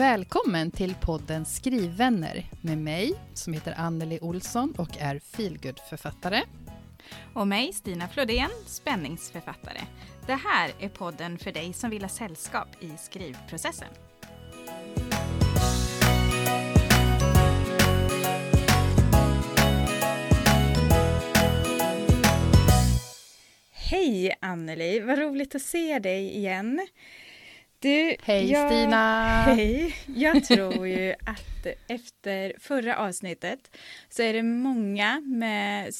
Välkommen till podden Skrivvänner med mig som heter Anneli Olsson och är feelgood-författare. Och mig, Stina Flodén, spänningsförfattare. Det här är podden för dig som vill ha sällskap i skrivprocessen. Hej Anneli, vad roligt att se dig igen. Du, hej jag, Stina! Hej! Jag tror ju att efter förra avsnittet så är det många, med,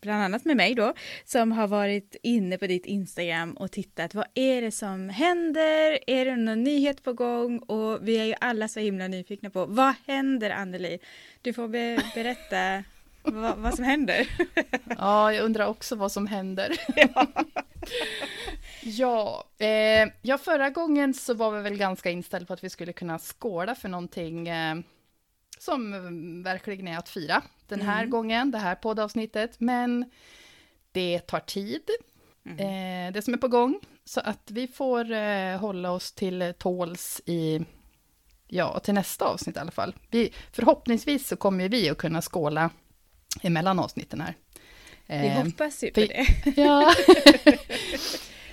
bland annat med mig då, som har varit inne på ditt Instagram och tittat. Vad är det som händer? Är det någon nyhet på gång? Och vi är ju alla så himla nyfikna på vad händer Anneli? Du får be berätta vad, vad som händer. Ja, jag undrar också vad som händer. Ja. Ja, eh, ja, förra gången så var vi väl ganska inställda på att vi skulle kunna skåla för någonting eh, som verkligen är att fira den här mm. gången, det här poddavsnittet. Men det tar tid, mm. eh, det som är på gång. Så att vi får eh, hålla oss till tåls i, ja, till nästa avsnitt i alla fall. Vi, förhoppningsvis så kommer vi att kunna skåla emellan avsnitten här. Vi eh, hoppas ju på det. Ja.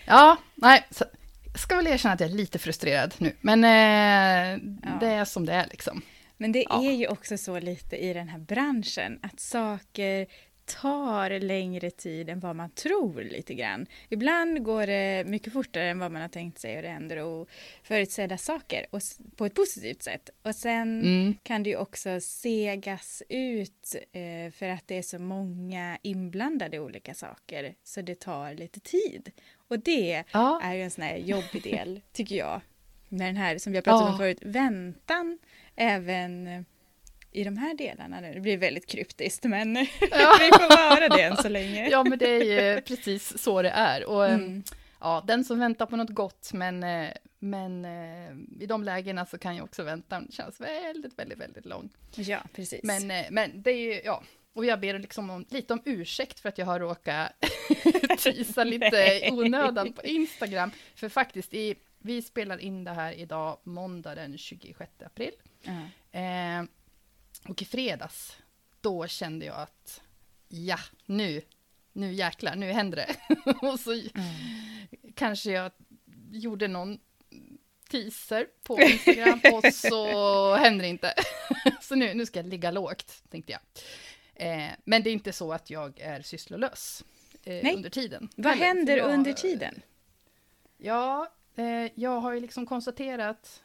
Ja, nej, så, jag ska väl erkänna att jag är lite frustrerad nu, men eh, ja. det är som det är liksom. Men det ja. är ju också så lite i den här branschen, att saker tar längre tid än vad man tror lite grann. Ibland går det mycket fortare än vad man har tänkt sig och det händer oförutsedda saker och, på ett positivt sätt. Och sen mm. kan det ju också segas ut eh, för att det är så många inblandade olika saker så det tar lite tid. Och det ja. är ju en sån här jobbig del, tycker jag. Med den här, som vi har pratat ja. om förut, väntan även i de här delarna nu. Det blir väldigt kryptiskt, men ja. vi får vara det än så länge. Ja, men det är ju precis så det är. Och, mm. ja, den som väntar på något gott, men, eh, men eh, i de lägena så kan ju också väntan kännas väldigt, väldigt, väldigt lång. Ja, precis. Men, eh, men det är ju, ja, och jag ber liksom om, lite om ursäkt för att jag har råkat tisa lite onödan på Instagram. För faktiskt, i, vi spelar in det här idag, måndag den 26 april. Mm. Eh, och i fredags, då kände jag att ja, nu, nu jäklar, nu händer det. och så mm. kanske jag gjorde någon teaser på Instagram och så händer det inte. så nu, nu ska jag ligga lågt, tänkte jag. Eh, men det är inte så att jag är sysslolös eh, under tiden. Vad händer jag, under tiden? Ja, eh, jag har ju liksom konstaterat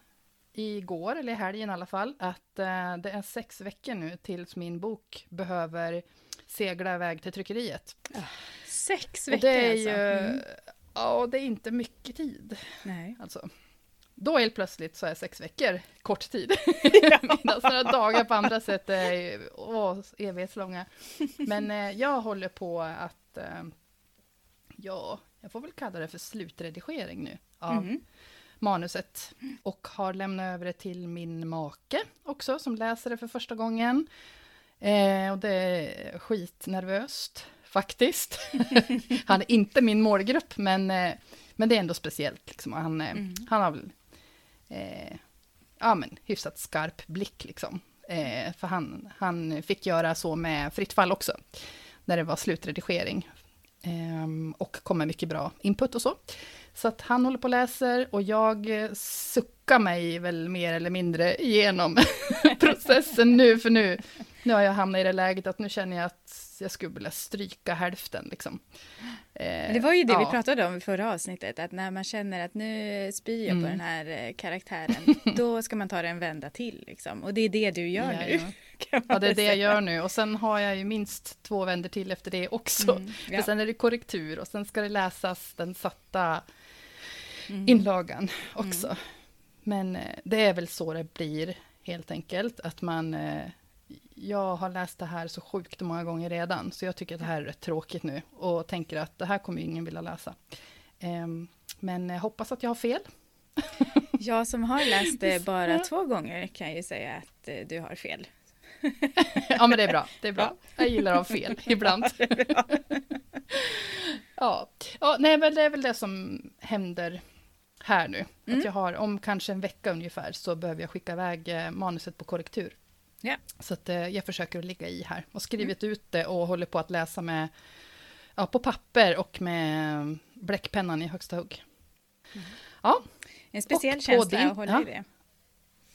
igår, eller i helgen i alla fall, att eh, det är sex veckor nu tills min bok behöver segla iväg till tryckeriet. Sex veckor det är alltså? Ju, mm. Ja, det är inte mycket tid. Nej. Alltså. Då helt plötsligt så är sex veckor kort tid. Ja. Medan några dagar på andra sätt är åh, evighetslånga. Men eh, jag håller på att, eh, ja, jag får väl kalla det för slutredigering nu av mm. Manuset. Och har lämnat över det till min make också, som läser det för första gången. Eh, och det är skitnervöst, faktiskt. han är inte min målgrupp, men, eh, men det är ändå speciellt. Liksom. Han, eh, mm. han har väl eh, ja, men, hyfsat skarp blick. Liksom. Eh, för han, han fick göra så med Fritt fall också, när det var slutredigering. Eh, och kom med mycket bra input och så. Så att han håller på och läser och jag suckar mig väl mer eller mindre igenom processen nu, för nu, nu har jag hamnat i det läget att nu känner jag att jag skulle vilja stryka hälften. Liksom. Eh, det var ju det ja. vi pratade om i förra avsnittet, att när man känner att nu spyr jag mm. på den här eh, karaktären, då ska man ta det en vända till. Liksom. Och det är det du gör ja, nu. Ja. ja, det är det jag gör nu. Och sen har jag ju minst två vändor till efter det också. Mm. För sen är det korrektur och sen ska det läsas den satta mm. inlagan också. Mm. Men eh, det är väl så det blir helt enkelt, att man jag har läst det här så sjukt många gånger redan, så jag tycker att det här är rätt tråkigt nu och tänker att det här kommer ingen vilja läsa. Um, men jag hoppas att jag har fel. jag som har läst det bara två gånger kan ju säga att eh, du har fel. ja, men det är bra. Det är bra. Jag gillar att ha fel ibland. ja. ja, nej, men det är väl det som händer här nu. Mm. Att jag har, om kanske en vecka ungefär, så behöver jag skicka iväg eh, manuset på korrektur. Ja. Så att, eh, jag försöker att ligga i här och skrivit mm. ut det och håller på att läsa med, ja, på papper och med bläckpennan i högsta hugg. Mm. Ja. En speciell känsla din, att hålla ja. i det.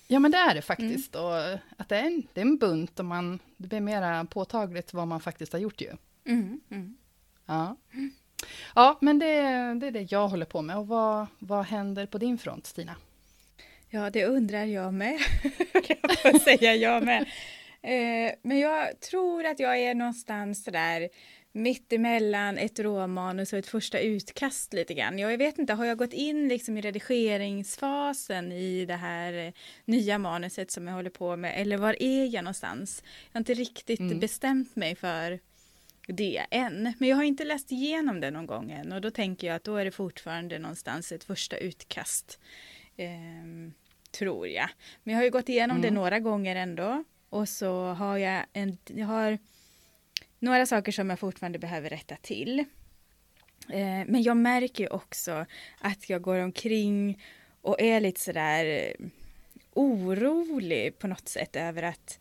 Ja, men det är det faktiskt. Mm. Och att det är, en, det är en bunt och man, det blir mer påtagligt vad man faktiskt har gjort ju. Mm. Mm. Ja. men det, det är det jag håller på med. Och vad, vad händer på din front, Stina? Ja, det undrar jag med. jag får säga jag med. Eh, men jag tror att jag är någonstans där mittemellan ett råmanus och ett första utkast lite grann. Jag vet inte, har jag gått in liksom i redigeringsfasen i det här nya manuset som jag håller på med eller var är jag någonstans? Jag har inte riktigt mm. bestämt mig för det än, men jag har inte läst igenom det någon gång än och då tänker jag att då är det fortfarande någonstans ett första utkast. Eh, tror jag. Men jag har ju gått igenom mm. det några gånger ändå och så har jag en, jag har några saker som jag fortfarande behöver rätta till. Eh, men jag märker ju också att jag går omkring och är lite sådär eh, orolig på något sätt över att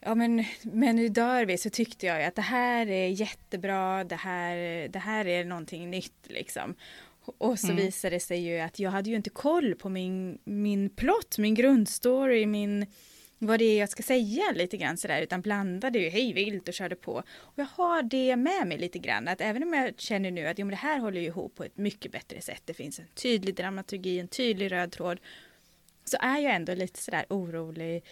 ja men, men nu dör vi så tyckte jag att det här är jättebra, det här, det här är någonting nytt liksom. Och så mm. visade det sig ju att jag hade ju inte koll på min, min plott, min grundstory, min vad det är jag ska säga lite grann sådär, utan blandade ju hej vilt och körde på. Och jag har det med mig lite grann, att även om jag känner nu att jo, men det här håller ju ihop på ett mycket bättre sätt, det finns en tydlig dramaturgi, en tydlig röd tråd, så är jag ändå lite sådär orolig.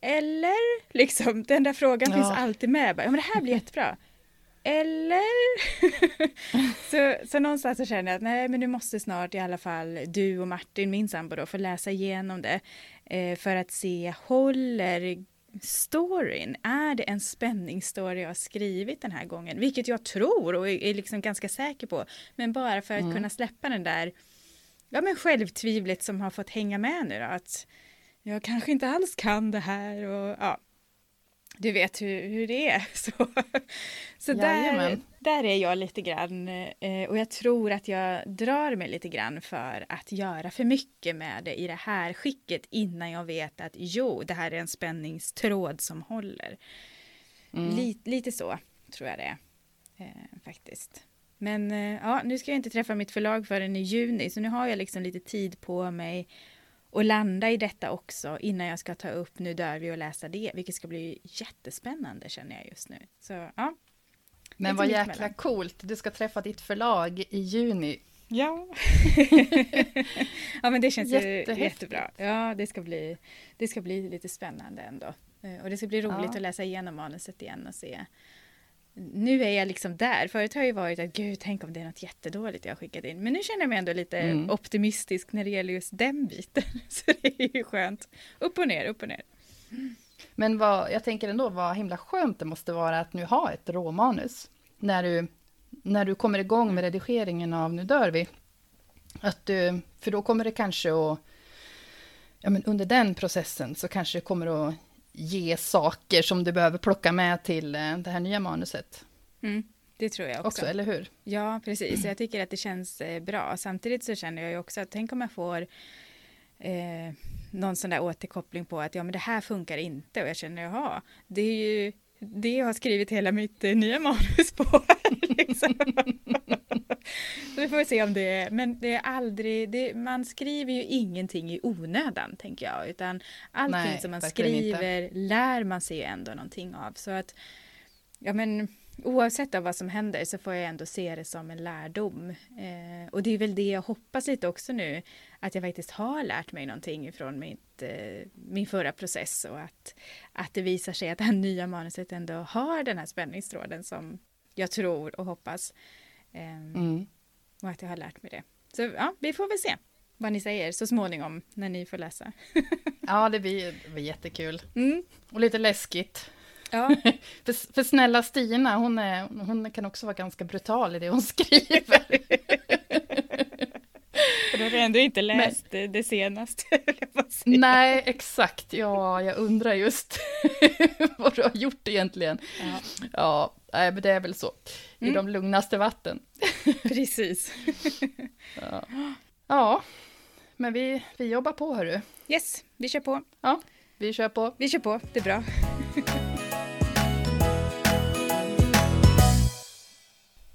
Eller liksom, den där frågan ja. finns alltid med, ja men det här blir jättebra. Eller? så, så någonstans så känner jag att nej, men nu måste snart i alla fall du och Martin, min sambo då, få läsa igenom det eh, för att se, håller storyn, är det en spänningsstory jag har skrivit den här gången? Vilket jag tror och är, är liksom ganska säker på, men bara för att mm. kunna släppa den där ja, men självtvivlet som har fått hänga med nu då, att jag kanske inte alls kan det här och ja, du vet hur, hur det är. Så, så där, där är jag lite grann eh, och jag tror att jag drar mig lite grann för att göra för mycket med det i det här skicket innan jag vet att jo, det här är en spänningstråd som håller. Mm. Lite, lite så tror jag det är eh, faktiskt. Men eh, ja, nu ska jag inte träffa mitt förlag förrän i juni, så nu har jag liksom lite tid på mig och landa i detta också innan jag ska ta upp Nu dör vi och läsa det, vilket ska bli jättespännande känner jag just nu. Så ja. Men vad jäkla mellan. coolt, du ska träffa ditt förlag i juni. Ja. ja men det känns jättebra. Ja, det ska, bli, det ska bli lite spännande ändå. Eh, och det ska bli roligt ja. att läsa igenom manuset igen och se nu är jag liksom där. Förut har jag varit att gud, tänk om det är något jättedåligt jag har skickat in. Men nu känner jag mig ändå lite mm. optimistisk när det gäller just den biten. Så det är ju skönt. Upp och ner, upp och ner. Men vad, jag tänker ändå vad himla skönt det måste vara att nu ha ett råmanus. När du, när du kommer igång med redigeringen av Nu dör vi. Att du, för då kommer det kanske att ja, men under den processen så kanske det kommer att ge saker som du behöver plocka med till eh, det här nya manuset. Mm, det tror jag också. också. Eller hur? Ja, precis. Jag tycker att det känns eh, bra. Samtidigt så känner jag ju också att tänk om jag får eh, någon sån där återkoppling på att ja, men det här funkar inte och jag känner jaha, det är ju det jag har skrivit hela mitt eh, nya manus på. liksom. Så vi får se om det är, men det är aldrig, det, man skriver ju ingenting i onödan tänker jag, utan allting Nej, som man skriver inte. lär man sig ju ändå någonting av. Så att, ja men oavsett av vad som händer så får jag ändå se det som en lärdom. Eh, och det är väl det jag hoppas lite också nu, att jag faktiskt har lärt mig någonting från mitt, eh, min förra process och att, att det visar sig att det här nya manuset ändå har den här spänningstråden som jag tror och hoppas. Eh, mm. Och att jag har lärt mig det. Så ja, vi får väl se vad ni säger så småningom när ni får läsa. ja, det blir, det blir jättekul. Mm. Och lite läskigt. Ja. för, för snälla Stina, hon, är, hon kan också vara ganska brutal i det hon skriver. Du har ändå inte läst Men, det senaste. Nej, exakt. Ja, jag undrar just vad du har gjort egentligen. Ja, ja men det är väl så. I mm. de lugnaste vatten. Precis. ja. Ja, men vi, vi jobbar på hörru. Yes, vi kör på. Ja, vi kör på. Vi kör på, det är bra.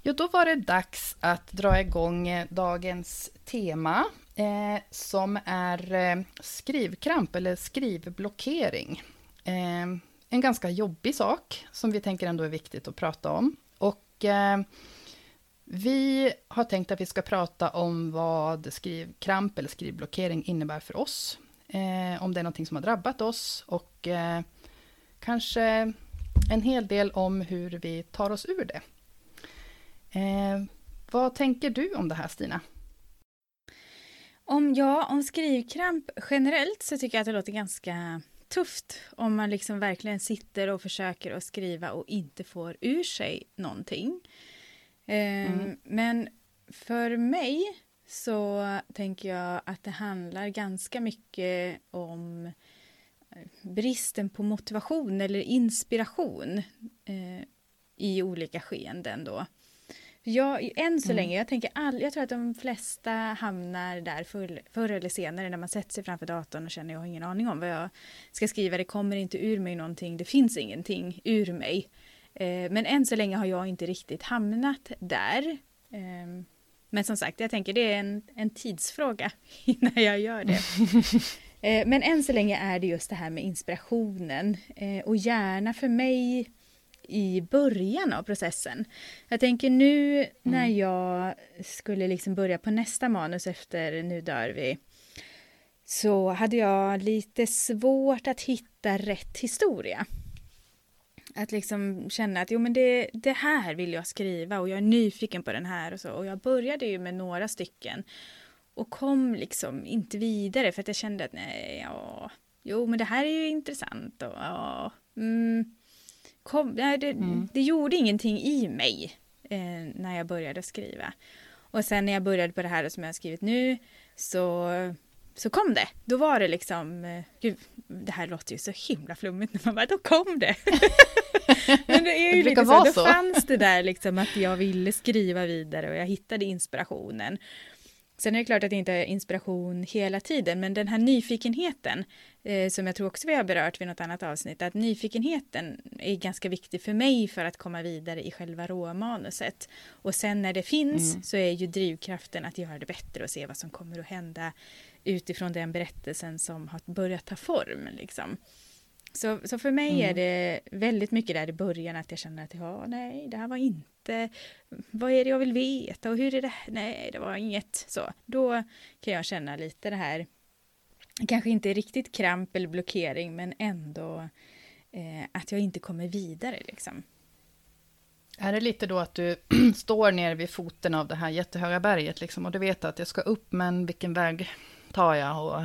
Ja, då var det dags att dra igång eh, dagens tema eh, som är eh, skrivkramp eller skrivblockering. Eh, en ganska jobbig sak som vi tänker ändå är viktigt att prata om. Och eh, vi har tänkt att vi ska prata om vad skrivkramp eller skrivblockering innebär för oss. Eh, om det är någonting som har drabbat oss och eh, kanske en hel del om hur vi tar oss ur det. Eh, vad tänker du om det här Stina? Om, ja, om skrivkramp generellt så tycker jag att det låter ganska tufft om man liksom verkligen sitter och försöker att skriva och inte får ur sig någonting. Eh, mm. Men för mig så tänker jag att det handlar ganska mycket om eh, bristen på motivation eller inspiration eh, i olika skeenden då. Jag, än så mm. länge, jag, tänker all, jag tror att de flesta hamnar där förr, förr eller senare när man sätter sig framför datorn och känner jag har ingen aning om vad jag ska skriva, det kommer inte ur mig någonting, det finns ingenting ur mig. Eh, men än så länge har jag inte riktigt hamnat där. Eh, men som sagt, jag tänker det är en, en tidsfråga innan jag gör det. eh, men än så länge är det just det här med inspirationen eh, och gärna för mig i början av processen. Jag tänker nu mm. när jag skulle liksom börja på nästa manus efter Nu dör vi så hade jag lite svårt att hitta rätt historia. Att liksom känna att jo men det, det här vill jag skriva och jag är nyfiken på den här och så. Och jag började ju med några stycken och kom liksom inte vidare för att jag kände att nej, ja, jo men det här är ju intressant och ja, mm, kom, nej, det, mm. det gjorde ingenting i mig eh, när jag började skriva. Och sen när jag började på det här som jag har skrivit nu så, så kom det. Då var det liksom, eh, gud, det här låter ju så himla flummigt när man bara, då kom det. Men det är ju det lite så, då så. fanns det där liksom att jag ville skriva vidare och jag hittade inspirationen. Sen är det klart att det inte är inspiration hela tiden, men den här nyfikenheten, eh, som jag tror också vi har berört vid något annat avsnitt, att nyfikenheten är ganska viktig för mig för att komma vidare i själva råmanuset. Och sen när det finns mm. så är ju drivkraften att göra det bättre och se vad som kommer att hända utifrån den berättelsen som har börjat ta form. Liksom. Så, så för mig mm. är det väldigt mycket där i början att jag känner att ja, nej, det här var inte, vad är det jag vill veta och hur är det, nej, det var inget så. Då kan jag känna lite det här, kanske inte riktigt kramp eller blockering, men ändå eh, att jag inte kommer vidare liksom. Är det lite då att du står ner vid foten av det här jättehöga berget liksom, och du vet att jag ska upp, men vilken väg tar jag och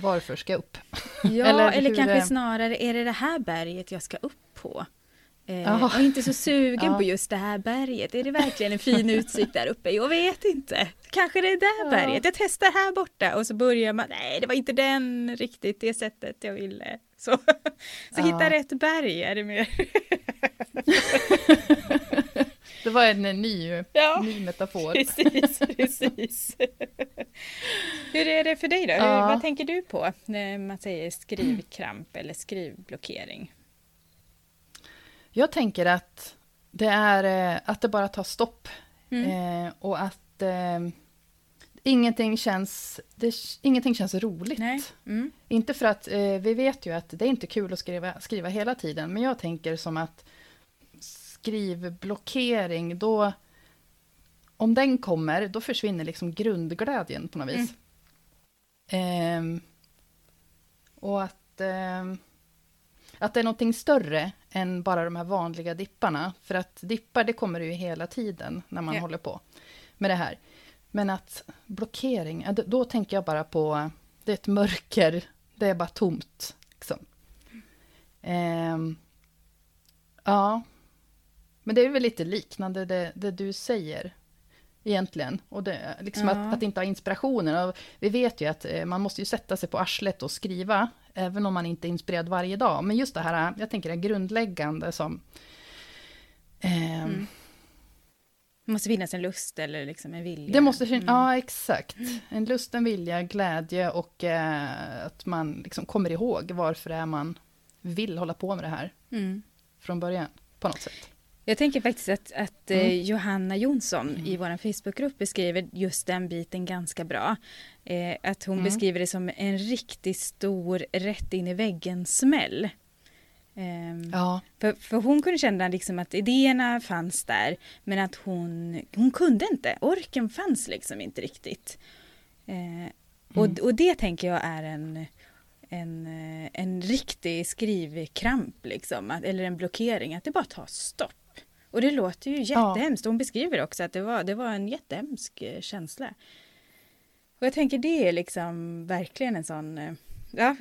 varför ska jag upp? Ja, eller, eller kanske det... snarare, är det det här berget jag ska upp på? Eh, och inte så sugen ja. på just det här berget. Är det verkligen en fin utsikt där uppe? Jag vet inte. Kanske det är det ja. berget. Jag testar här borta och så börjar man. Nej, det var inte den riktigt det sättet jag ville. Så, så hitta rätt berg är det mer. Det var en ny, ja, ny metafor. Precis, precis. Hur är det för dig då? Hur, vad tänker du på när man säger skrivkramp eller skrivblockering? Jag tänker att det är eh, att det bara tar stopp. Mm. Eh, och att eh, ingenting, känns, det, ingenting känns roligt. Mm. Inte för att eh, vi vet ju att det är inte kul att skriva, skriva hela tiden, men jag tänker som att skrivblockering, då... Om den kommer, då försvinner liksom grundglädjen på något vis. Mm. Eh, och att, eh, att det är någonting större än bara de här vanliga dipparna. För att dippar, det kommer ju hela tiden när man ja. håller på med det här. Men att blockering, då, tänker jag bara på, det är ett mörker, det är bara tomt. Liksom. Eh, ja, men det är väl lite liknande det, det du säger egentligen. Och det, liksom ja. att, att inte ha inspirationen. Och vi vet ju att eh, man måste ju sätta sig på arslet och skriva, även om man inte är inspirerad varje dag. Men just det här, jag tänker det grundläggande som... Eh, mm. Det måste finnas en lust eller liksom en vilja. Det måste finnas, mm. ja exakt. En lust, en vilja, glädje och eh, att man liksom kommer ihåg varför det är man vill hålla på med det här. Mm. Från början, på något sätt. Jag tänker faktiskt att, att eh, mm. Johanna Jonsson mm. i vår Facebookgrupp beskriver just den biten ganska bra. Eh, att hon mm. beskriver det som en riktigt stor rätt in i väggen-smäll. Um, ja. för, för hon kunde känna liksom att idéerna fanns där men att hon, hon kunde inte, orken fanns liksom inte riktigt. Uh, och, mm. och det tänker jag är en, en, en riktig skrivkramp liksom, eller en blockering, att det bara tar stopp. Och det låter ju jättehemskt. Ja. Hon beskriver också att det var, det var en jättehemsk eh, känsla. Och jag tänker det är liksom verkligen en sån, eh, ja,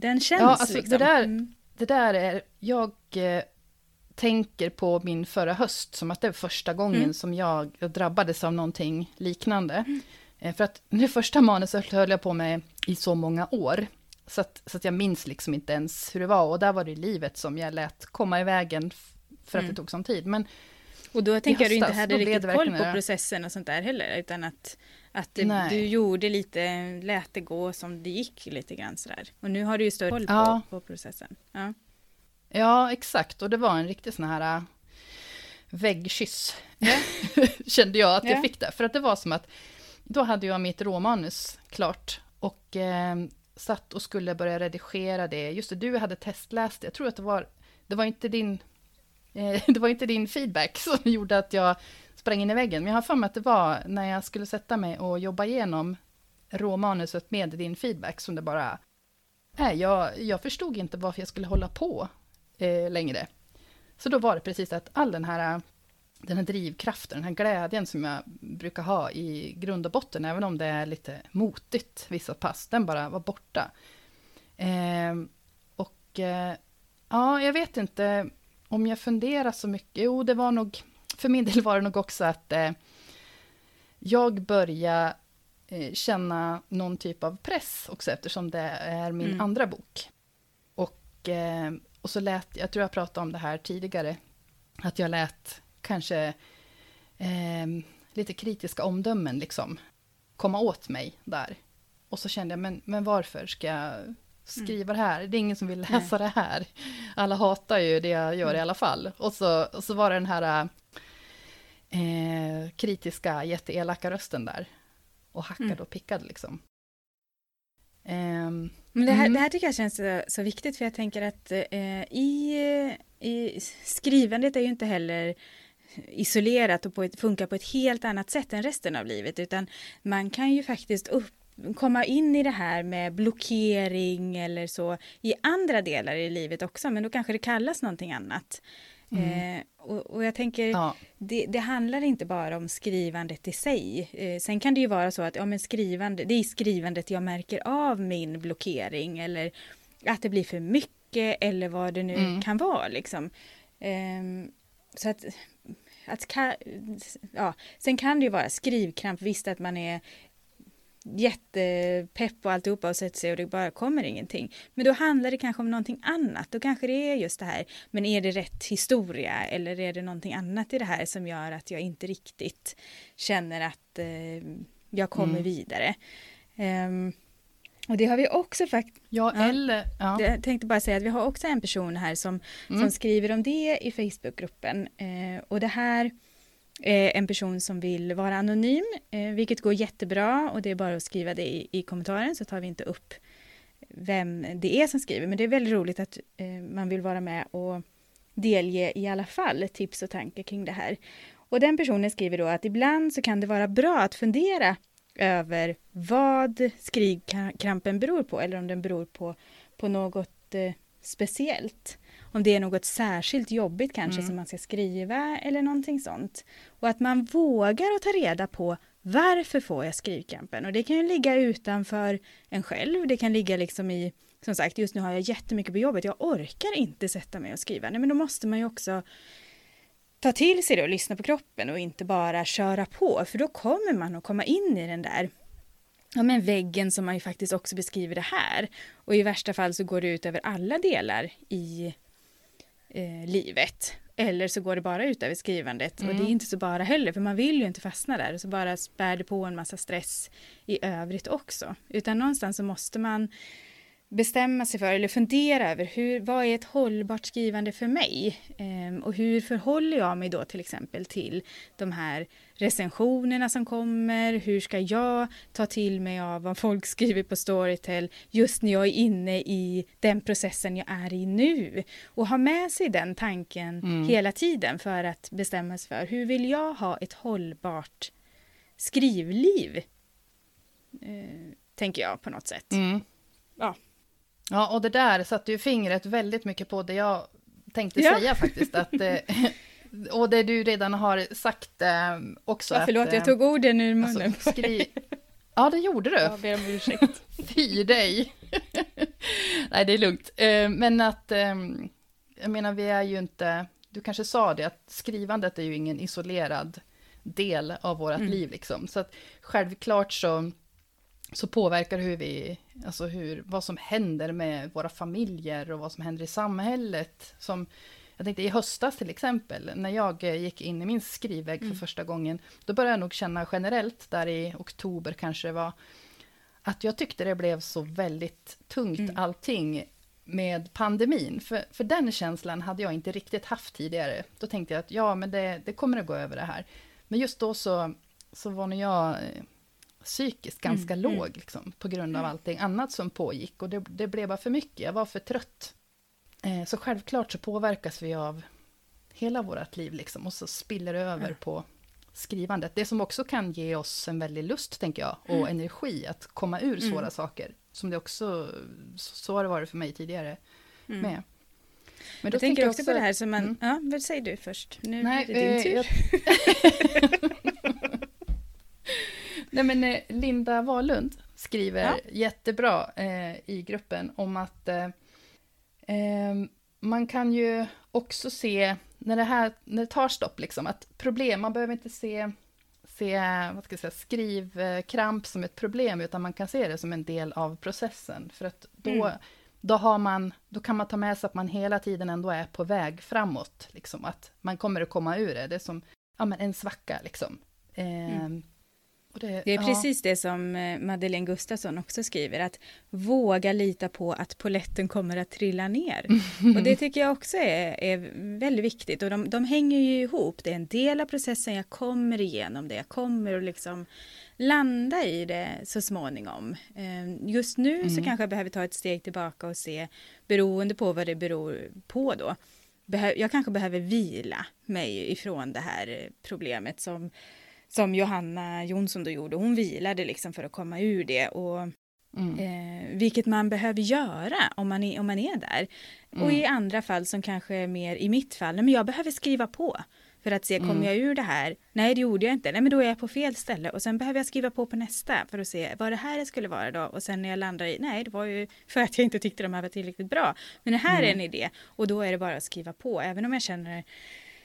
den känns ja, alltså, liksom. Det där, mm. det där är, jag eh, tänker på min förra höst som att det var första gången mm. som jag drabbades av någonting liknande. Mm. Eh, för att det första manuset höll jag på med i så många år. Så att, så att jag minns liksom inte ens hur det var. Och där var det livet som jag lät komma i vägen för att mm. det tog sån tid. Men och då tänker jag du inte hade riktigt koll på processen och sånt där heller, utan att, att det, du gjorde lite, lät det gå som det gick lite grann sådär. Och nu har du ju större koll ja. på, på, processen. Ja. ja, exakt. Och det var en riktig sån här äh, väggkyss, kände jag att jag fick det. För att det var som att, då hade jag mitt råmanus klart och eh, satt och skulle börja redigera det. Just det, du hade testläst det. Jag tror att det var, det var inte din Eh, det var inte din feedback som gjorde att jag sprang in i väggen, men jag har för mig att det var när jag skulle sätta mig och jobba igenom råmanuset med din feedback som det bara... Nej, jag, jag förstod inte varför jag skulle hålla på eh, längre. Så då var det precis att all den här, den här drivkraften, den här glädjen som jag brukar ha i grund och botten, även om det är lite motigt vissa pass, den bara var borta. Eh, och eh, ja, jag vet inte om jag funderar så mycket, jo det var nog, för min del var det nog också att eh, jag började eh, känna någon typ av press också eftersom det är min mm. andra bok. Och, eh, och så lät, jag tror jag pratade om det här tidigare, att jag lät kanske eh, lite kritiska omdömen liksom komma åt mig där. Och så kände jag, men, men varför ska jag skriva det här, det är ingen som vill läsa Nej. det här. Alla hatar ju det jag gör i mm. alla fall. Och så, och så var det den här eh, kritiska, jätteelaka rösten där. Och hackade mm. och pickade liksom. Um, Men det, här, mm. det här tycker jag känns så, så viktigt, för jag tänker att eh, i, i skrivandet är ju inte heller isolerat och på ett, funkar på ett helt annat sätt än resten av livet, utan man kan ju faktiskt upp komma in i det här med blockering eller så i andra delar i livet också, men då kanske det kallas någonting annat. Mm. Eh, och, och, jag tänker, ja. det, det, handlar inte bara om skrivandet i sig. Eh, sen kan det ju vara så att ja, men skrivande, det är skrivandet jag märker av min blockering eller att det blir för mycket eller vad det nu mm. kan vara. Liksom. Eh, så att, att ja. Sen kan det ju vara skrivkramp, visst att man är jättepepp och alltihopa och sätter sig och det bara kommer ingenting. Men då handlar det kanske om någonting annat. Då kanske det är just det här. Men är det rätt historia eller är det någonting annat i det här som gör att jag inte riktigt känner att eh, jag kommer mm. vidare. Um, och det har vi också faktiskt. Ja, eller... Ja. Jag tänkte bara säga att vi har också en person här som, mm. som skriver om det i Facebookgruppen. Eh, och det här Eh, en person som vill vara anonym, eh, vilket går jättebra och det är bara att skriva det i, i kommentaren så tar vi inte upp vem det är som skriver. Men det är väldigt roligt att eh, man vill vara med och delge i alla fall tips och tankar kring det här. Och den personen skriver då att ibland så kan det vara bra att fundera över vad skrivkrampen beror på eller om den beror på, på något speciellt om det är något särskilt jobbigt kanske mm. som man ska skriva eller någonting sånt. Och att man vågar att ta reda på varför får jag skrivkrampen? Och det kan ju ligga utanför en själv, det kan ligga liksom i, som sagt, just nu har jag jättemycket på jobbet, jag orkar inte sätta mig och skriva. Nej, men då måste man ju också ta till sig det och lyssna på kroppen och inte bara köra på, för då kommer man att komma in i den där ja, men väggen som man ju faktiskt också beskriver det här. Och i värsta fall så går det ut över alla delar i eh, livet. Eller så går det bara ut över skrivandet mm. och det är mm. inte så bara heller för man vill ju inte fastna där och så bara spär det på en massa stress i övrigt också. Utan någonstans så måste man bestämma sig för eller fundera över hur, vad är ett hållbart skrivande för mig? Ehm, och hur förhåller jag mig då till exempel till de här recensionerna som kommer? Hur ska jag ta till mig av vad folk skriver på Storytel just när jag är inne i den processen jag är i nu? Och ha med sig den tanken mm. hela tiden för att bestämma sig för hur vill jag ha ett hållbart skrivliv? Eh, tänker jag på något sätt. Mm. Ja. Ja, och det där satte ju fingret väldigt mycket på det jag tänkte ja. säga faktiskt. Att, eh, och det du redan har sagt eh, också. Ja, förlåt, att, jag tog orden ur munnen. Alltså, skri... Ja, det gjorde du. Jag ber om ursäkt. Fy dig. Nej, det är lugnt. Eh, men att, jag menar, vi är ju inte, du kanske sa det, att skrivandet är ju ingen isolerad del av vårt mm. liv liksom. Så att självklart så så påverkar hur vi, alltså hur, vad som händer med våra familjer och vad som händer i samhället. Som, jag tänkte i höstas till exempel, när jag gick in i min skrivvägg mm. för första gången, då började jag nog känna generellt, där i oktober kanske det var, att jag tyckte det blev så väldigt tungt mm. allting med pandemin. För, för den känslan hade jag inte riktigt haft tidigare. Då tänkte jag att ja, men det, det kommer att gå över det här. Men just då så, så var när jag psykiskt ganska mm, mm, låg, liksom, på grund av allting annat som pågick. Och det, det blev bara för mycket, jag var för trött. Eh, så självklart så påverkas vi av hela vårt liv, liksom, och så spiller det över mm. på skrivandet. Det som också kan ge oss en väldig lust, tänker jag, och mm. energi att komma ur svåra mm. saker. Som det också, så har det varit för mig tidigare mm. med. Men jag tänker också på det här som man, ja, vad säger du först? Nu Nej, är det din eh, tur. Jag... Nej men eh, Linda Wahlund skriver ja. jättebra eh, i gruppen om att eh, eh, man kan ju också se, när det här när det tar stopp, liksom, att problem, man behöver inte se, se vad ska jag säga, skrivkramp som ett problem, utan man kan se det som en del av processen. För att då, mm. då, har man, då kan man ta med sig att man hela tiden ändå är på väg framåt. Liksom, att man kommer att komma ur det. Det är som ja, men en svacka. Liksom. Eh, mm. Det, det, är ja. precis det som eh, Madeleine Gustafsson också skriver, att våga lita på att poletten kommer att trilla ner. Och det tycker jag också är, är väldigt viktigt och de, de, hänger ju ihop. Det är en del av processen, jag kommer igenom det, jag kommer att liksom landa i det så småningom. Eh, just nu mm. så kanske jag behöver ta ett steg tillbaka och se, beroende på vad det beror på då, jag kanske behöver vila mig ifrån det här problemet som som Johanna Jonsson då gjorde. Hon vilade liksom för att komma ur det. Och, mm. eh, vilket man behöver göra om man är, om man är där. Mm. Och i andra fall som kanske mer i mitt fall, men jag behöver skriva på. För att se, kommer mm. jag ur det här? Nej, det gjorde jag inte. Nej, men då är jag på fel ställe. Och sen behöver jag skriva på på nästa för att se vad det här skulle vara då. Och sen när jag landar i, nej, det var ju för att jag inte tyckte de här var tillräckligt bra. Men det här mm. är en idé. Och då är det bara att skriva på. Även om jag känner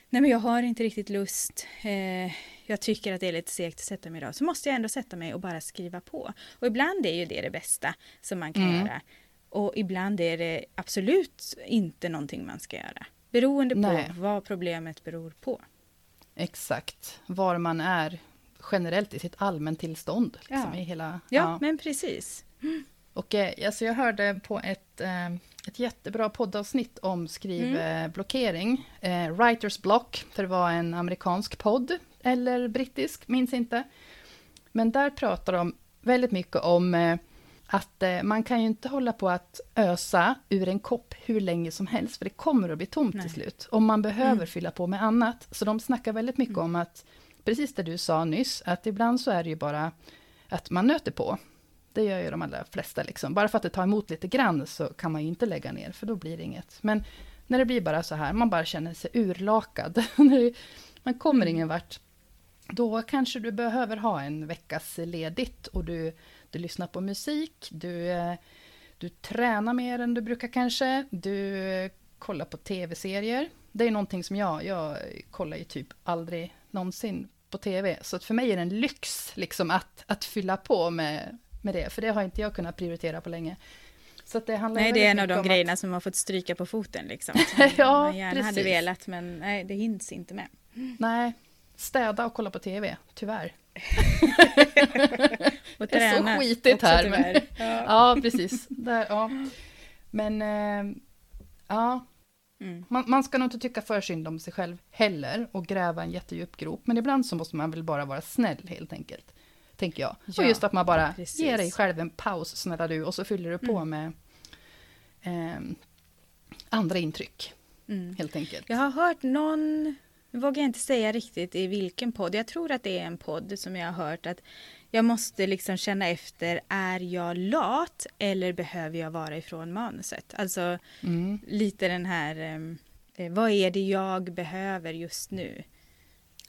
nej men jag har inte riktigt lust, eh, jag tycker att det är lite segt att sätta mig idag, så måste jag ändå sätta mig och bara skriva på. Och ibland är ju det det bästa som man kan mm. göra. Och ibland är det absolut inte någonting man ska göra. Beroende på nej. vad problemet beror på. Exakt, var man är generellt i sitt allmäntillstånd. Liksom, ja. i hela, ja, ja, men precis. Och eh, alltså jag hörde på ett, eh, ett jättebra poddavsnitt om skrivblockering. Mm. Eh, Writers Block, för det var en amerikansk podd, eller brittisk, minns inte. Men där pratar de väldigt mycket om eh, att eh, man kan ju inte hålla på att ösa ur en kopp hur länge som helst, för det kommer att bli tomt Nej. till slut. Och man behöver mm. fylla på med annat. Så de snackar väldigt mycket mm. om att, precis det du sa nyss, att ibland så är det ju bara att man nöter på. Det gör ju de allra flesta. Liksom. Bara för att det tar emot lite grann så kan man ju inte lägga ner, för då blir det inget. Men när det blir bara så här, man bara känner sig urlakad, man kommer ingen vart, då kanske du behöver ha en veckas ledigt och du, du lyssnar på musik, du, du tränar mer än du brukar kanske, du kollar på tv-serier. Det är någonting som jag, jag kollar ju typ aldrig någonsin på tv, så för mig är det en lyx liksom att, att fylla på med, med det, för det har inte jag kunnat prioritera på länge. Så det handlar nej, det är en av de grejerna att... som har fått stryka på foten liksom. ja, man gärna precis. hade velat men nej, det hinns inte med. Nej, städa och kolla på TV, tyvärr. och det är så skitigt här. Men... Ja. ja, precis. Där, ja. Men äh, ja, mm. man, man, ska nog inte tycka för synd om sig själv heller och gräva en jättedjup grop. Men ibland så måste man väl bara vara snäll helt enkelt. Tänker jag. Ja, och just att man bara precis. ger dig själv en paus, snälla du, och så fyller du på mm. med eh, andra intryck. Mm. Helt enkelt. Jag har hört någon nu vågar jag inte säga riktigt i vilken podd. Jag tror att det är en podd som jag har hört att jag måste liksom känna efter, är jag lat eller behöver jag vara ifrån manuset? Alltså mm. lite den här, eh, vad är det jag behöver just nu?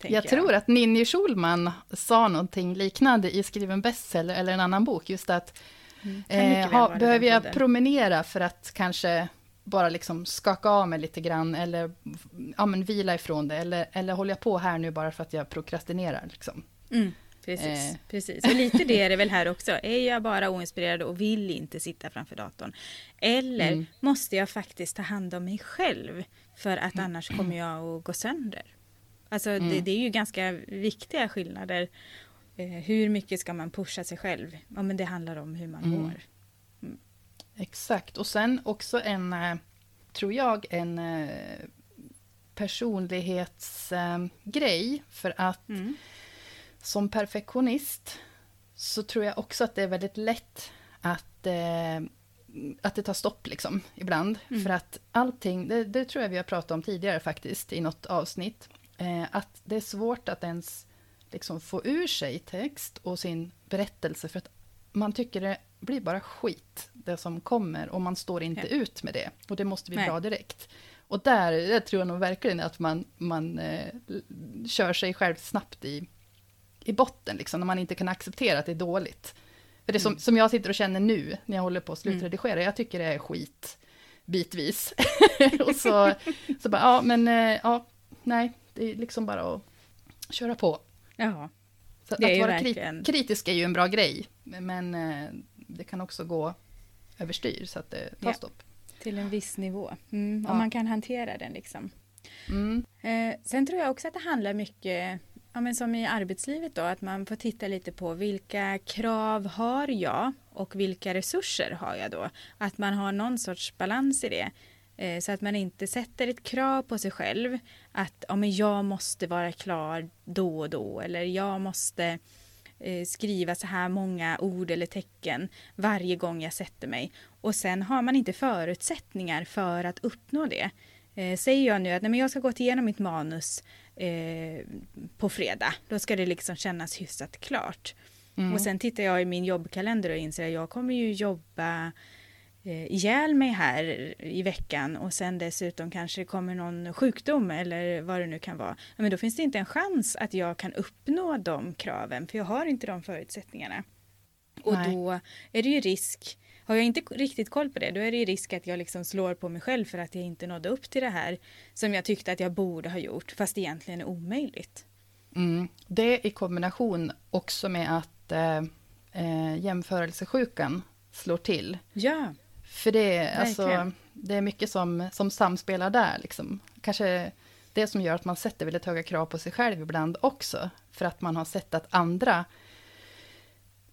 Jag, jag, tror att Ninni Schulman sa någonting liknande i Skriven bestseller eller en annan bok, just att mm. eh, ha, behöver jag promenera för att kanske bara liksom skaka av mig lite grann eller ja, men vila ifrån det. Eller, eller håller jag på här nu bara för att jag prokrastinerar? Liksom. Mm, precis, eh. precis. Och lite det är det väl här också. Är jag bara oinspirerad och vill inte sitta framför datorn? Eller mm. måste jag faktiskt ta hand om mig själv? För att annars kommer jag att gå sönder. Alltså mm. det, det, är ju ganska viktiga skillnader. Eh, hur mycket ska man pusha sig själv? Ja, men det handlar om hur man mm. mår. Exakt, och sen också en, eh, tror jag, en eh, personlighetsgrej. Eh, för att mm. som perfektionist så tror jag också att det är väldigt lätt att, att det tar stopp liksom, ibland. Mm. För att allting, det, det, tror jag vi har pratat om tidigare faktiskt, i något avsnitt. Att det är svårt att ens liksom, få ur sig text och sin berättelse, för att man tycker det blir bara skit, det som kommer, och man står inte ja. ut med det. Och det måste bli Nej. bra direkt. Och där, där tror jag nog verkligen att man, man eh, kör sig själv snabbt i, i botten, liksom, när man inte kan acceptera att det är dåligt. För det som, mm. som jag sitter och känner nu, när jag håller på att slutredigera, mm. jag tycker det är skit, bitvis. och så, så bara, ja men, eh, ja, nej, det är liksom bara att köra på. Ja. Så att, att vara verkligen... kritisk är ju en bra grej, men eh, det kan också gå överstyr så att det tar ja. stopp. Till en viss nivå, mm, ja. om man kan hantera den liksom. Mm. Eh, sen tror jag också att det handlar mycket, ja, men som i arbetslivet då, att man får titta lite på vilka krav har jag och vilka resurser har jag då? Att man har någon sorts balans i det. Eh, så att man inte sätter ett krav på sig själv att ja, men jag måste vara klar då och då eller jag måste eh, skriva så här många ord eller tecken varje gång jag sätter mig. Och sen har man inte förutsättningar för att uppnå det. Eh, säger jag nu att nej, men jag ska gå igenom mitt manus på fredag, då ska det liksom kännas hyfsat klart. Mm. Och sen tittar jag i min jobbkalender och inser att jag kommer ju jobba eh, ihjäl mig här i veckan och sen dessutom kanske det kommer någon sjukdom eller vad det nu kan vara. Men då finns det inte en chans att jag kan uppnå de kraven för jag har inte de förutsättningarna. Och Nej. då är det ju risk har jag inte riktigt koll på det, då är det ju risk att jag liksom slår på mig själv för att jag inte nådde upp till det här som jag tyckte att jag borde ha gjort, fast egentligen är omöjligt. Mm. Det i kombination också med att eh, eh jämförelsesjukan slår till. Ja. För det, alltså, det är mycket som, som samspelar där. Liksom. Kanske det som gör att man sätter väldigt höga krav på sig själv ibland också. För att man har sett att andra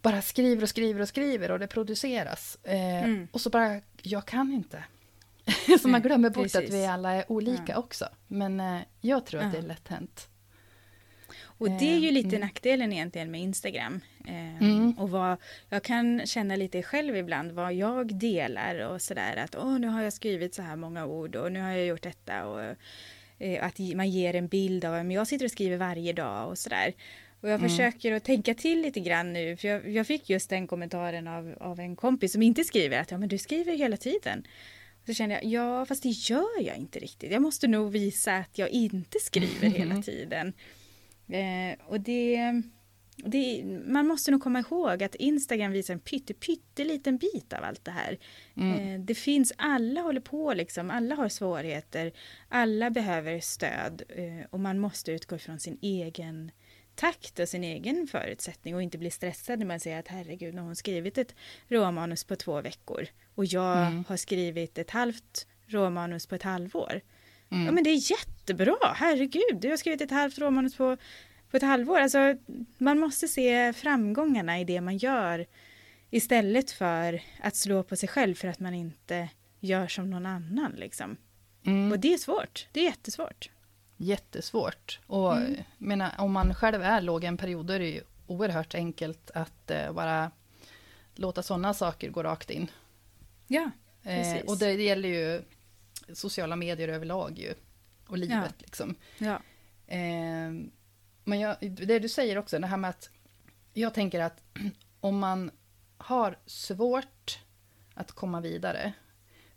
bara skriver och skriver och skriver och det produceras. Eh, mm. Och så bara, jag kan inte. så man glömmer bort Precis. att vi alla är olika ja. också. Men eh, jag tror att ja. det är lätt hänt. Och det är ju eh, lite mm. nackdelen egentligen med Instagram. Eh, mm. Och vad jag kan känna lite själv ibland vad jag delar och sådär att åh nu har jag skrivit så här många ord och nu har jag gjort detta och eh, att man ger en bild av att jag sitter och skriver varje dag och sådär. Och jag mm. försöker att tänka till lite grann nu, för jag, jag, fick just den kommentaren av, av en kompis som inte skriver att ja men du skriver hela tiden. Och så kände jag, ja fast det gör jag inte riktigt. Jag måste nog visa att jag inte skriver hela tiden. Eh, och det, det, man måste nog komma ihåg att Instagram visar en pytte, pytteliten bit av allt det här. Mm. Eh, det finns, alla håller på liksom, alla har svårigheter, alla behöver stöd eh, och man måste utgå ifrån sin egen takt och sin egen förutsättning och inte bli stressad när man säger att herregud, nu har hon skrivit ett råmanus på två veckor och jag mm. har skrivit ett halvt råmanus på ett halvår. Mm. Ja men det är jättebra, herregud, du har skrivit ett halvt råmanus på, på ett halvår. Alltså, man måste se framgångarna i det man gör istället för att slå på sig själv för att man inte gör som någon annan. Liksom. Mm. Och det är svårt, det är jättesvårt. Jättesvårt. Och mm. menar, om man själv är låg en period, då är det ju oerhört enkelt att uh, bara låta sådana saker gå rakt in. Ja, eh, precis. Eh, och det, det, gäller ju sociala medier överlag ju. Och livet ja. liksom. Ja. Eh, men jag, det du säger också, det här med att jag tänker att om man har svårt att komma vidare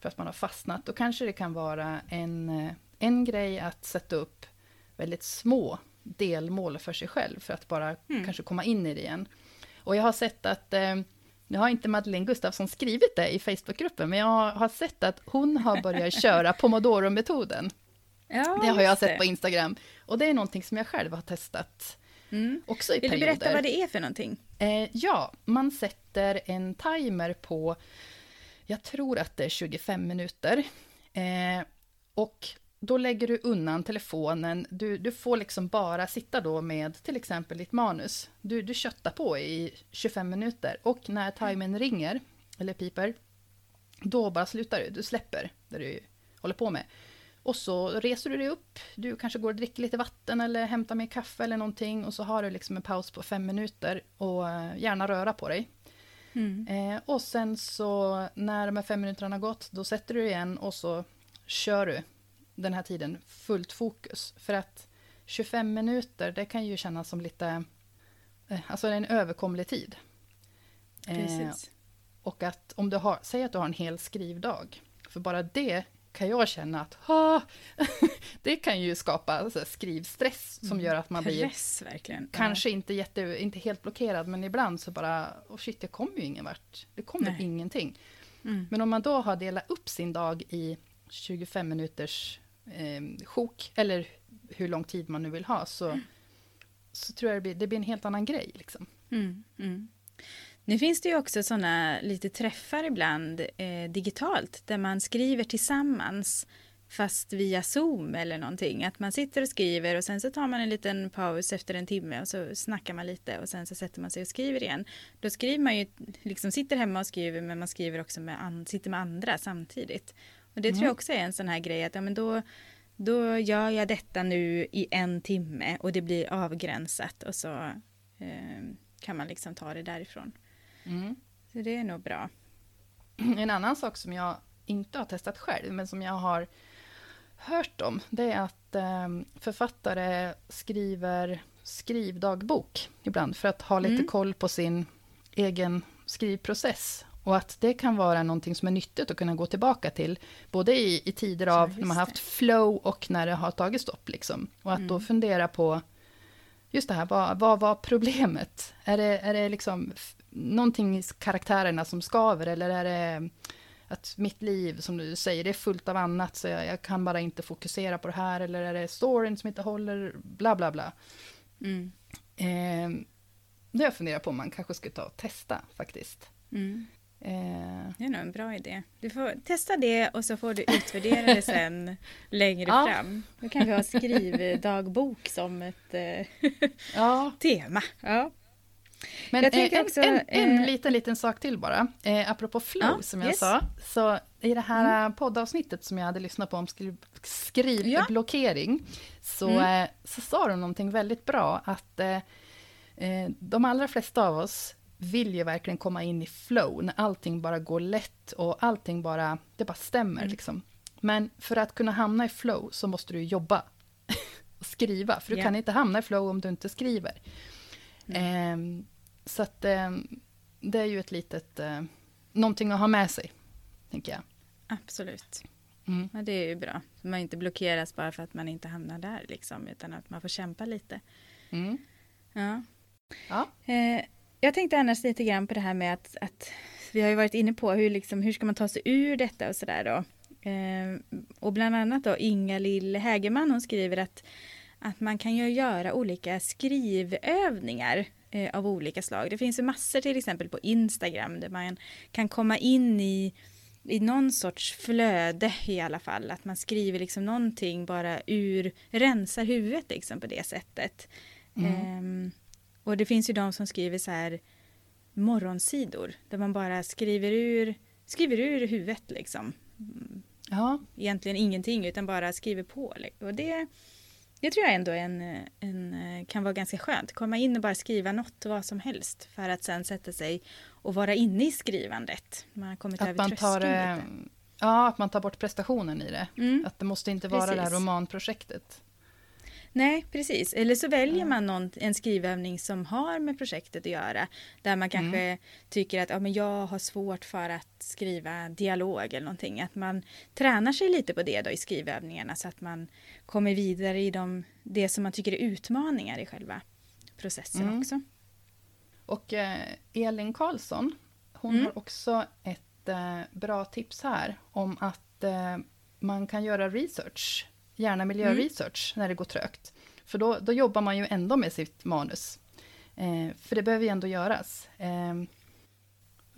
för att man har fastnat, då kanske det kan vara en, eh, en grej att sätta upp väldigt små delmål för sig själv, för att bara mm. kanske komma in i det igen. Och jag har sett att, eh, nu har inte Madeleine Gustafsson skrivit det i Facebookgruppen, men jag har sett att hon har börjat köra pomodoro-metoden. Ja, det har jag sett på Instagram. Och det är någonting som jag själv har testat. Mm. Också i Vill perioder. du berätta vad det är för någonting? Eh, ja, man sätter en timer på, jag tror att det är 25 minuter. Eh, och då lägger du undan telefonen, du, du får liksom bara sitta då med till exempel ditt manus. Du, du köttar på i 25 minuter och när timern ringer, eller piper, då bara slutar du, du släpper det du håller på med. Och så reser du dig upp, du kanske går och dricker lite vatten eller hämtar mer kaffe eller någonting och så har du liksom en paus på fem minuter och eh, gärna röra på dig. Mm. Eh, och sen så när de här fem minuterna har gått, då sätter du igen och så kör du den här tiden fullt fokus. För att 25 minuter, det kan ju kännas som lite, eh, alltså en överkomlig tid. Eh, och att om du har, säg att du har en hel skrivdag, för bara det kan jag känna att ha, det kan ju skapa alltså, skrivstress som mm. gör att man Press, blir verkligen. kanske inte, jätte, inte helt blockerad, men ibland så bara, oh shit, jag kommer ju ingen vart. Det kommer Nej. ingenting. Mm. Men om man då har delat upp sin dag i 25 minuters eh, sjok, eller hur lång tid man nu vill ha, så, mm. så tror jag det blir, det blir en helt annan grej. Liksom. Mm. mm. Nu finns det ju också sådana lite träffar ibland eh, digitalt där man skriver tillsammans fast via Zoom eller någonting. Att man sitter och skriver och sen så tar man en liten paus efter en timme och så snackar man lite och sen så sätter man sig och skriver igen. Då skriver man ju, liksom sitter hemma och skriver men man skriver också med, sitter med andra samtidigt. Och det mm. tror jag också är en sån här grej att ja, men då, då gör jag detta nu i en timme och det blir avgränsat och så eh, kan man liksom ta det därifrån. Mm. Så det är nog bra. En annan sak som jag inte har testat själv, men som jag har hört om, det är att eh, författare skriver skrivdagbok ibland, för att ha lite mm. koll på sin egen skrivprocess. Och att det kan vara någonting som är nyttigt att kunna gå tillbaka till, både i, i tider av när man har haft flow och när det har tagit stopp. Liksom. Och att mm. då fundera på, just det här, vad, vad var problemet? Är det, är det liksom någonting i karaktärerna som skaver, eller är det att mitt liv, som du säger, det är fullt av annat, så jag, jag kan bara inte fokusera på det här, eller är det storyn som inte håller, bla bla bla. Mm. Eh, det har jag funderat på om man kanske skulle ta och testa faktiskt. Mm. Eh. Det är nog en bra idé. Du får testa det och så får du utvärdera det sen längre ja. fram. Då kan vi ha skrivdagbok som ett eh, ja. tema. Ja. Men jag eh, också, en, en, en liten, liten sak till bara. Eh, apropå flow, ja, som jag yes. sa. Så i det här mm. poddavsnittet som jag hade lyssnat på om skriv, skrivblockering, ja. så, mm. eh, så sa de någonting väldigt bra. Att eh, eh, de allra flesta av oss vill ju verkligen komma in i flow, när allting bara går lätt och allting bara, det bara stämmer. Mm. Liksom. Men för att kunna hamna i flow så måste du jobba och skriva, för du yeah. kan inte hamna i flow om du inte skriver. Mm. Eh, så att eh, det är ju ett litet, eh, någonting att ha med sig, tänker jag. Absolut. Mm. Ja, det är ju bra. Man inte blockeras bara för att man inte hamnar där, liksom, utan att man får kämpa lite. Mm. Ja. ja. Eh, jag tänkte annars lite grann på det här med att, att vi har ju varit inne på hur, liksom, hur ska man ta sig ur detta och sådär då. Eh, och bland annat då Inga Lill Hägerman, hon skriver att att man kan ju göra olika skrivövningar eh, av olika slag. Det finns ju massor till exempel på Instagram där man kan komma in i i någon sorts flöde i alla fall. Att man skriver liksom någonting bara ur, rensar huvudet liksom på det sättet. Mm. Um, och det finns ju de som skriver så här morgonsidor där man bara skriver ur, skriver ur huvudet liksom. Ja. Egentligen ingenting utan bara skriver på. Och det, det tror jag ändå en, en, kan vara ganska skönt. Komma in och bara skriva något, vad som helst. För att sen sätta sig och vara inne i skrivandet. Man har kommit att över man tar, lite. Ja, att man tar bort prestationen i det. Mm. Att det måste inte vara Precis. det här romanprojektet. Nej, precis. Eller så väljer man någon, en skrivövning som har med projektet att göra. Där man kanske mm. tycker att ja, men jag har svårt för att skriva dialog eller någonting. Att man tränar sig lite på det då i skrivövningarna så att man kommer vidare i de, det som man tycker är utmaningar i själva processen mm. också. Och eh, Elin Karlsson, hon mm. har också ett eh, bra tips här om att eh, man kan göra research gärna miljöresearch mm. när det går trögt. För då, då jobbar man ju ändå med sitt manus. Eh, för det behöver ju ändå göras. Eh,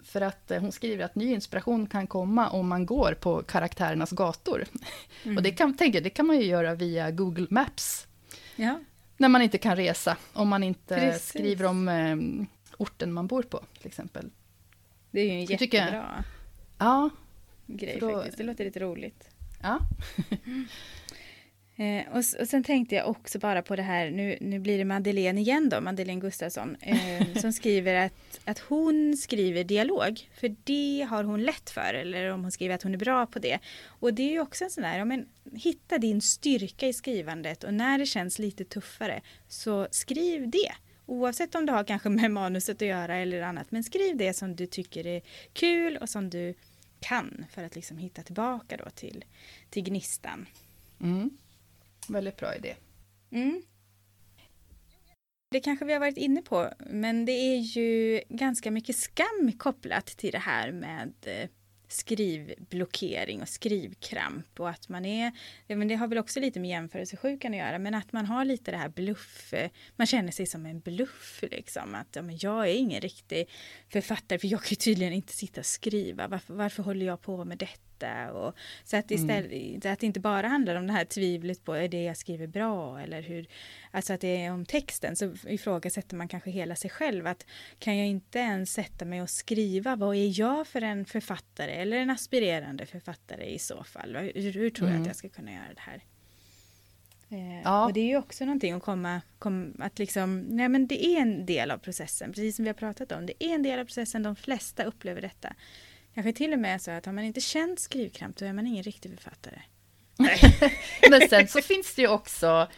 för att eh, hon skriver att ny inspiration kan komma om man går på karaktärernas gator. Mm. Och det kan, tänker, det kan man ju göra via Google Maps. Ja. När man inte kan resa, om man inte Precis. skriver om eh, orten man bor på, till exempel. Det är ju en jättebra tycker, ja, grej då, faktiskt. Det låter lite roligt. Ja. Eh, och, och sen tänkte jag också bara på det här, nu, nu blir det Madeleine igen då, Madeleine Gustafsson, eh, som skriver att, att hon skriver dialog, för det har hon lätt för, eller om hon skriver att hon är bra på det. Och det är ju också en sån där, ja, men, hitta din styrka i skrivandet och när det känns lite tuffare, så skriv det. Oavsett om det har kanske med manuset att göra eller annat, men skriv det som du tycker är kul och som du kan för att liksom hitta tillbaka då till, till gnistan. Mm. Väldigt bra idé. Mm. Det kanske vi har varit inne på, men det är ju ganska mycket skam kopplat till det här med eh, skrivblockering och skrivkramp och att man är, men det har väl också lite med jämförelsesjukan att göra, men att man har lite det här bluff, eh, man känner sig som en bluff liksom, att ja, men jag är ingen riktig författare för jag kan ju tydligen inte sitta och skriva, varför, varför håller jag på med detta? Och, så att, istället, mm. att det inte bara handlar om det här tvivlet på är det jag skriver bra eller hur, alltså att det är om texten så ifrågasätter man kanske hela sig själv att kan jag inte ens sätta mig och skriva, vad är jag för en författare eller en aspirerande författare i så fall? Hur, hur tror mm. jag att mm. jag ska kunna göra det här? Eh, ja. Och det är ju också någonting att komma, kom, att liksom, nej men det är en del av processen, precis som vi har pratat om. Det är en del av processen, de flesta upplever detta. Kanske till och med så att har man inte känt skrivkramp då är man ingen riktig författare. men sen så finns det ju också,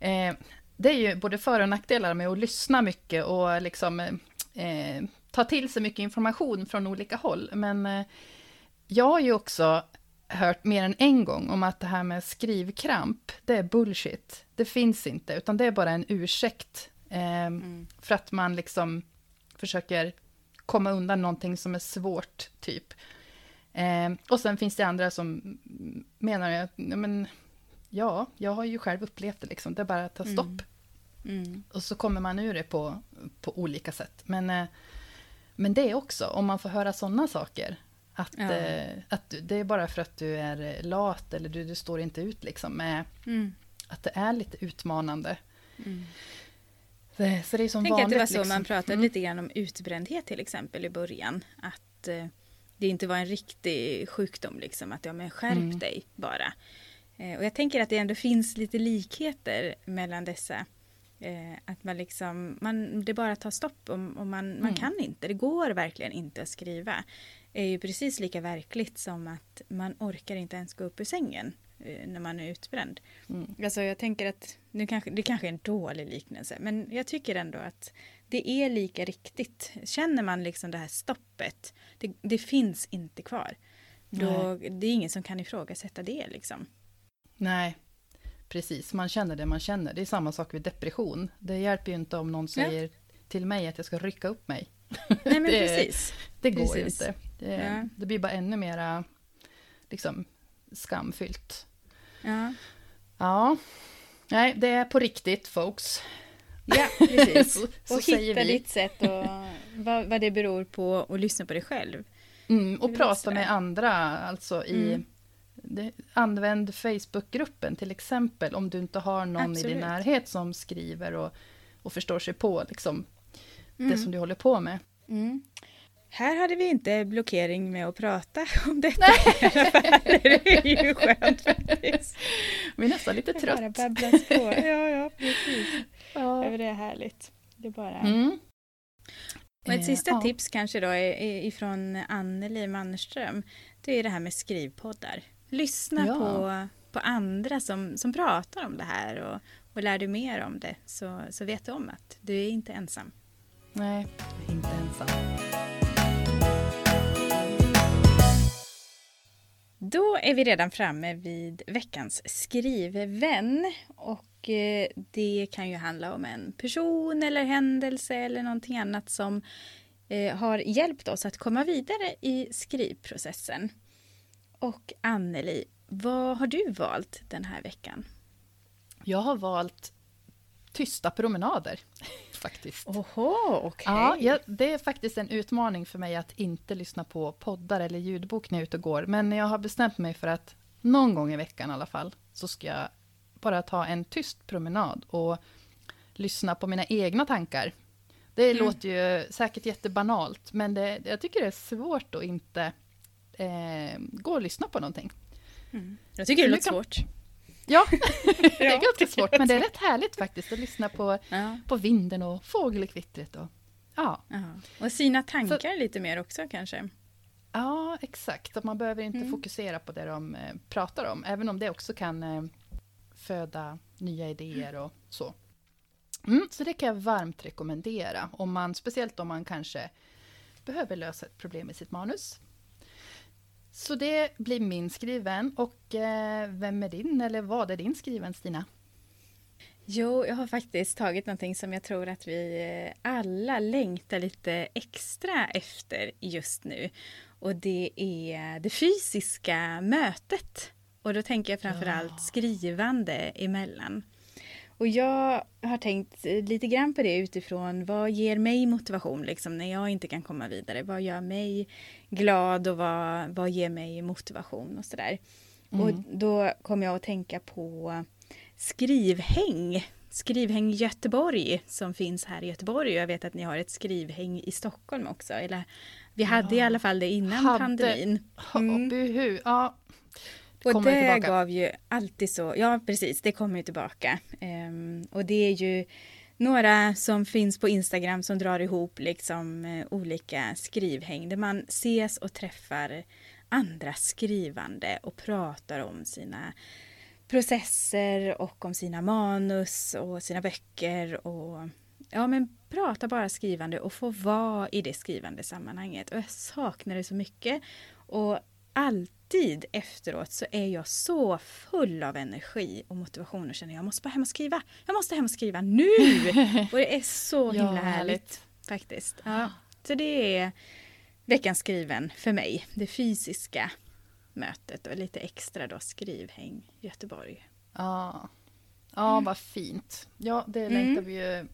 eh, det är ju både för och nackdelar med att lyssna mycket och liksom eh, ta till sig mycket information från olika håll. Men eh, jag har ju också hört mer än en gång om att det här med skrivkramp, det är bullshit. Det finns inte, utan det är bara en ursäkt. Eh, mm. För att man liksom försöker komma undan någonting som är svårt, typ. Eh, och sen finns det andra som menar att, men, ja, jag har ju själv upplevt det liksom, det är bara att ta stopp. Mm. Mm. Och så kommer man ur det på, på olika sätt. Men, eh, men det är också, om man får höra sådana saker, att, ja. eh, att det är bara för att du är lat eller du, du står inte ut liksom med mm. att det är lite utmanande. Så, det är som Tänk vanligt. att det var så liksom. man pratade mm. lite grann om utbrändhet till exempel i början. Att eh, det inte var en riktig sjukdom liksom. Att ja men skärp mm. dig bara. Eh, och jag tänker att det ändå finns lite likheter mellan dessa. Eh, att man liksom, man, det bara tar stopp och, och man, mm. man kan inte. Det går verkligen inte att skriva. är ju precis lika verkligt som att man orkar inte ens gå upp ur sängen Eh, när man är utbränd. Mm. Alltså jag tänker att, nu kanske, det kanske är en dålig liknelse, men jag tycker ändå att det är lika riktigt. Känner man liksom det här stoppet, det, det finns inte kvar. Då, det är ingen som kan ifrågasätta det liksom. Nej, precis. Man känner det man känner. Det är samma sak vid depression. Det hjälper ju inte om någon säger ja. till mig att jag ska rycka upp mig. Nej, men det, precis. Det går precis. inte. Det, ja. det, blir bara ännu mera liksom, skamfyllt. Ja. Ja. Nej, det är på riktigt folks. Ja, precis. så, så och hitta ditt sätt och vad, vad det beror på och lyssna på dig själv. Mm, och prata med andra, alltså i... Mm. Det, använd Facebookgruppen till exempel, om du inte har någon Absolut. i din närhet som skriver och, och förstår sig på liksom, mm. det som du håller på med. Här hade vi inte blockering med att prata om detta fall. Det är ju skönt faktiskt. Vi är nästan lite trött. Bara på. Ja, ja, precis. Ja. Det är härligt. Det är bara... Mm. Och ett sista eh, tips kanske då är, ifrån Anneli Mannerström. Det är det här med skrivpoddar. Lyssna ja. på, på andra som, som pratar om det här och, och lär du mer om det så, så vet du om att du är inte ensam. Nej, inte ensam. Då är vi redan framme vid veckans skrivvän. Och eh, det kan ju handla om en person eller händelse eller någonting annat som eh, har hjälpt oss att komma vidare i skrivprocessen. Och Anneli, vad har du valt den här veckan? Jag har valt tysta promenader, faktiskt. Oho. Okay. Ja, det är faktiskt en utmaning för mig att inte lyssna på poddar eller ljudbok när jag är ute och går. Men jag har bestämt mig för att någon gång i veckan i alla fall, så ska jag bara ta en tyst promenad och lyssna på mina egna tankar. Det mm. låter ju säkert jättebanalt, men det, jag tycker det är svårt att inte eh, gå och lyssna på någonting. Mm. Jag tycker det låter kan... svårt. Ja, det är ganska svårt, men det är rätt härligt faktiskt att lyssna på, ja. på vinden och fågelkvittret. Och, ja. och sina tankar Så, lite mer också kanske. Ja, exakt. Att man behöver inte mm. fokusera på det de eh, pratar om, även om det också kan eh, föda nya idéer och så. Mm, så det kan jag varmt rekommendera, om man, speciellt om man kanske behöver lösa ett problem i sitt manus. Så det blir min skriven. Och eh, vem är din, eller vad är din skriven, Stina? Jo, jag har faktiskt tagit någonting som jag tror att vi eh, alla längtar lite extra efter just nu. Och det är det fysiska mötet. Och då tänker jag framförallt ja. skrivande emellan. Och jag har tänkt lite grann på det utifrån vad ger mig motivation liksom när jag inte kan komma vidare? Vad gör mig glad och vad, vad ger mig motivation och sådär. Mm. Och då kommer jag att tänka på skrivhäng. Skrivhäng Göteborg som finns här i Göteborg. Jag vet att ni har ett skrivhäng i Stockholm också. Eller vi hade ja. i alla fall det innan hade. pandemin. Mm. Ja, och det tillbaka. gav ju alltid så, ja precis, det kommer ju tillbaka. Um, och det är ju några som finns på Instagram som drar ihop liksom uh, olika skrivhäng där man ses och träffar andra skrivande och pratar om sina processer och om sina manus och sina böcker och ja men prata bara skrivande och få vara i det skrivande sammanhanget. Och jag saknar det så mycket. Och alltid efteråt så är jag så full av energi och motivation och känner jag måste bara hem och skriva. Jag måste hem och skriva nu! och det är så himla ja, härligt faktiskt. Ja. Så det är veckans skriven för mig. Det fysiska mötet och lite extra då skrivhäng Göteborg. Ja, ja mm. vad fint. Ja, det mm. längtar vi ju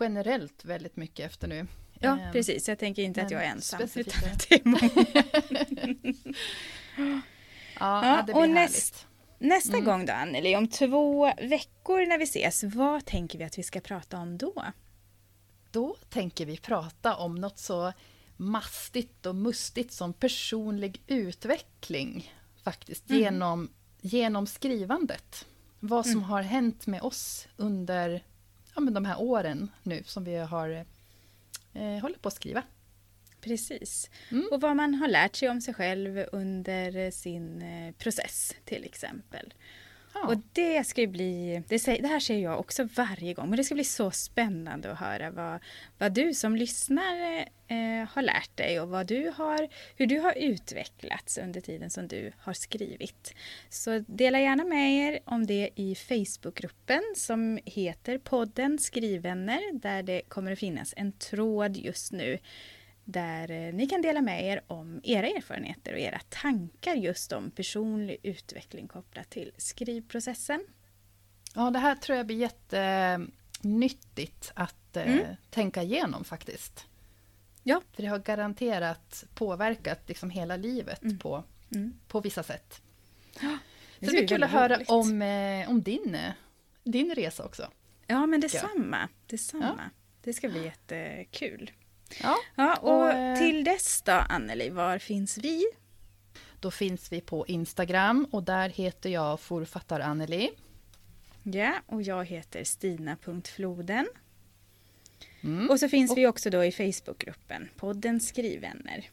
generellt väldigt mycket efter nu. Ja, um, precis. Jag tänker inte att jag är ensam. Utan att det är många. ja, ja, det blir och näst, nästa mm. gång då, Anneli, om två veckor när vi ses, vad tänker vi att vi ska prata om då? Då tänker vi prata om något så mastigt och mustigt som personlig utveckling. Faktiskt, mm. genom, genom skrivandet. Vad som mm. har hänt med oss under ja, men de här åren nu som vi har eh, håller på att skriva. Precis. Mm. Och vad man har lärt sig om sig själv under sin eh, process till exempel. Ja. Och det ska bli, det, det, här ser jag också varje gång, men det ska bli så spännande att höra vad, vad du som lyssnare eh, har lärt dig och vad du har, hur du har utvecklats under tiden som du har skrivit. Så dela gärna med er om det i Facebookgruppen som heter podden Skrivvänner där det kommer att finnas en tråd just nu där eh, ni kan dela med er om era erfarenheter och era tankar just om personlig utveckling kopplat till skrivprocessen. Ja, det här tror jag blir jättenyttigt att eh, mm. tänka igenom faktiskt. Ja. För det har garanterat påverkat liksom hela livet mm. På, mm. på vissa sätt. Ja, det Så det blir kul att höra om, eh, om din, din resa också. Ja, men detsamma. detsamma. Ja. Det ska bli jättekul. Ja, ja och, och eh, till dess då, Anneli, var finns vi? Då finns vi på Instagram och där heter jag forfattar-Anneli. Ja, och jag heter Stina.floden. Mm. Och så finns och, vi också då i Facebookgruppen, podden Skrivvänner.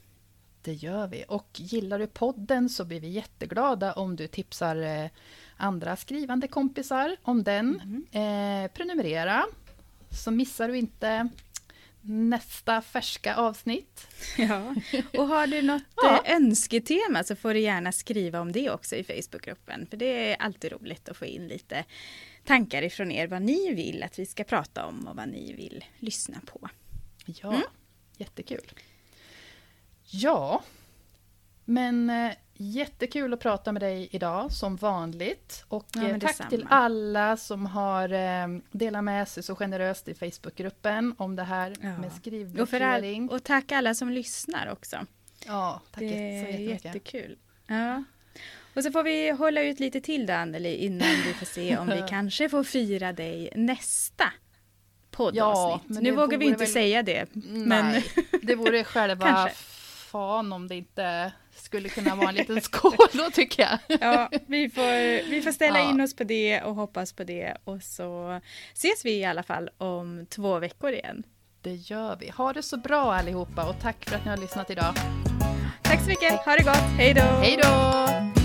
Det gör vi. Och gillar du podden så blir vi jätteglada om du tipsar eh, andra skrivande kompisar om den. Mm. Eh, prenumerera, så missar du inte nästa färska avsnitt. Ja, och har du något ja. Eh, önsketema så får du gärna skriva om det också i Facebookgruppen. För det är alltid roligt att få in lite tankar ifrån er vad ni vill att vi ska prata om och vad ni vill lyssna på. Ja, mm. jättekul. Ja, men eh, jättekul att prata med dig idag som vanligt. Och ja, eh, tack till alla som har eh, delat med sig så generöst i Facebookgruppen om det här ja. med skrivblockering. Och, och tack alla som lyssnar också. Ja, tack det är jättekul. Ja. Och så får vi hålla ut lite till då Anneli innan vi får se om vi kanske får fira dig nästa poddavsnitt. Ja, nu vågar vi inte väl... säga det. Nej, men... det vore själva fan om det inte skulle kunna vara en liten skål då tycker jag. Ja, vi får, vi får ställa ja. in oss på det och hoppas på det och så ses vi i alla fall om två veckor igen. Det gör vi. Ha det så bra allihopa och tack för att ni har lyssnat idag. Tack så mycket. Ha det gott. Hej då. Hej då.